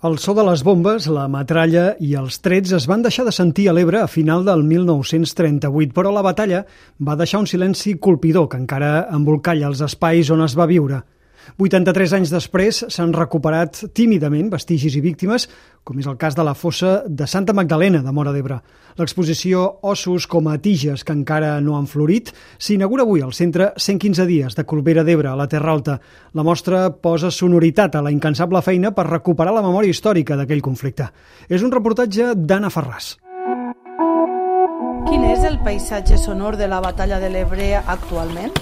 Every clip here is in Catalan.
El so de les bombes, la metralla i els trets es van deixar de sentir a l'Ebre a final del 1938, però la batalla va deixar un silenci colpidor que encara embolcalla els espais on es va viure. 83 anys després s'han recuperat tímidament vestigis i víctimes, com és el cas de la fossa de Santa Magdalena de Mora d'Ebre. L'exposició Ossos com a tiges que encara no han florit s'inaugura avui al centre 115 dies de Corbera d'Ebre, a la Terra Alta. La mostra posa sonoritat a la incansable feina per recuperar la memòria històrica d'aquell conflicte. És un reportatge d'Anna Ferràs. Quin és el paisatge sonor de la batalla de l'Ebre actualment?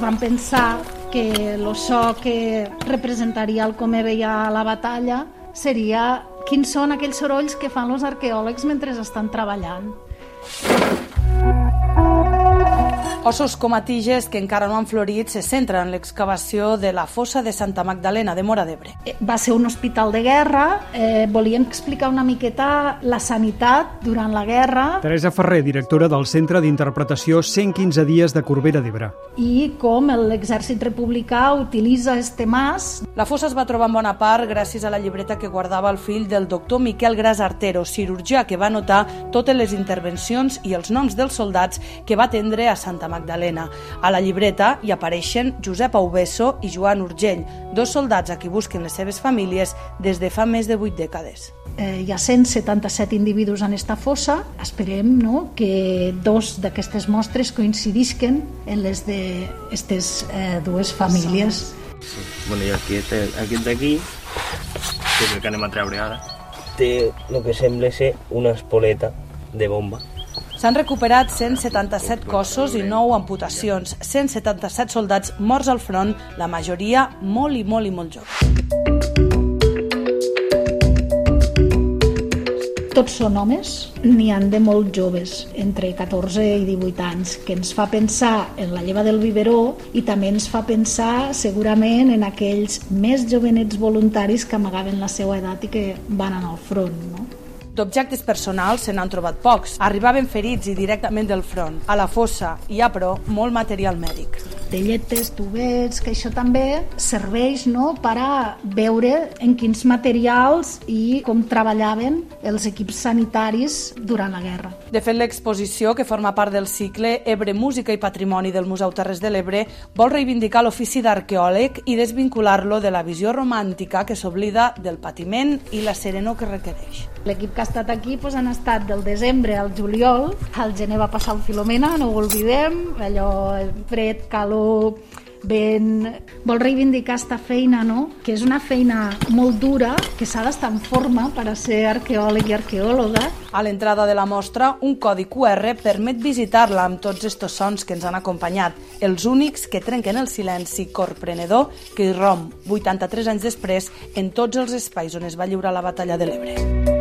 Van pensar que el so que representaria el com veia la batalla seria quins són aquells sorolls que fan els arqueòlegs mentre estan treballant. Ossos com a tiges que encara no han florit se centren en l'excavació de la fossa de Santa Magdalena de Mora d'Ebre. Eh, va ser un hospital de guerra, eh, volíem explicar una miqueta la sanitat durant la guerra. Teresa Ferrer, directora del Centre d'Interpretació 115 dies de Corbera d'Ebre. I com l'exèrcit republicà utilitza este mas. La fossa es va trobar en bona part gràcies a la llibreta que guardava el fill del doctor Miquel Gras Artero, cirurgià que va notar totes les intervencions i els noms dels soldats que va atendre a Santa Magdalena. A la llibreta hi apareixen Josep Aubesso i Joan Urgell, dos soldats a qui busquen les seves famílies des de fa més de vuit dècades. Eh, hi ha 177 individus en esta fossa. Esperem no, que dos d'aquestes mostres coincidisquen en les d'aquestes eh, dues famílies. Sí. Bueno, i aquest, aquest d'aquí, que és el que anem a treure ara, té el que sembla ser una espoleta de bomba S'han recuperat 177 cossos i 9 amputacions, 177 soldats morts al front, la majoria molt i molt i molt joves. Tots són homes, n'hi han de molt joves, entre 14 i 18 anys, que ens fa pensar en la lleva del biberó i també ens fa pensar segurament en aquells més jovenets voluntaris que amagaven la seva edat i que van anar al front. No? D'objectes personals se n'han trobat pocs. Arribaven ferits i directament del front. A la fossa hi ha, però, molt material mèdic. Telletes, tubets, que això també serveix no, per a veure en quins materials i com treballaven els equips sanitaris durant la guerra. De fet, l'exposició, que forma part del cicle Ebre Música i Patrimoni del Museu Terres de l'Ebre, vol reivindicar l'ofici d'arqueòleg i desvincular-lo de la visió romàntica que s'oblida del patiment i la serenor que requereix. L'equip que ha estat aquí doncs, han estat del desembre al juliol, al gener va passar el Filomena, no ho oblidem, allò fred, calor, vent... Vol reivindicar aquesta feina, no? que és una feina molt dura, que s'ha d'estar en forma per a ser arqueòleg i arqueòloga. A l'entrada de la mostra, un codi QR permet visitar-la amb tots estos sons que ens han acompanyat, els únics que trenquen el silenci corprenedor que irromp 83 anys després en tots els espais on es va lliurar la batalla de l'Ebre.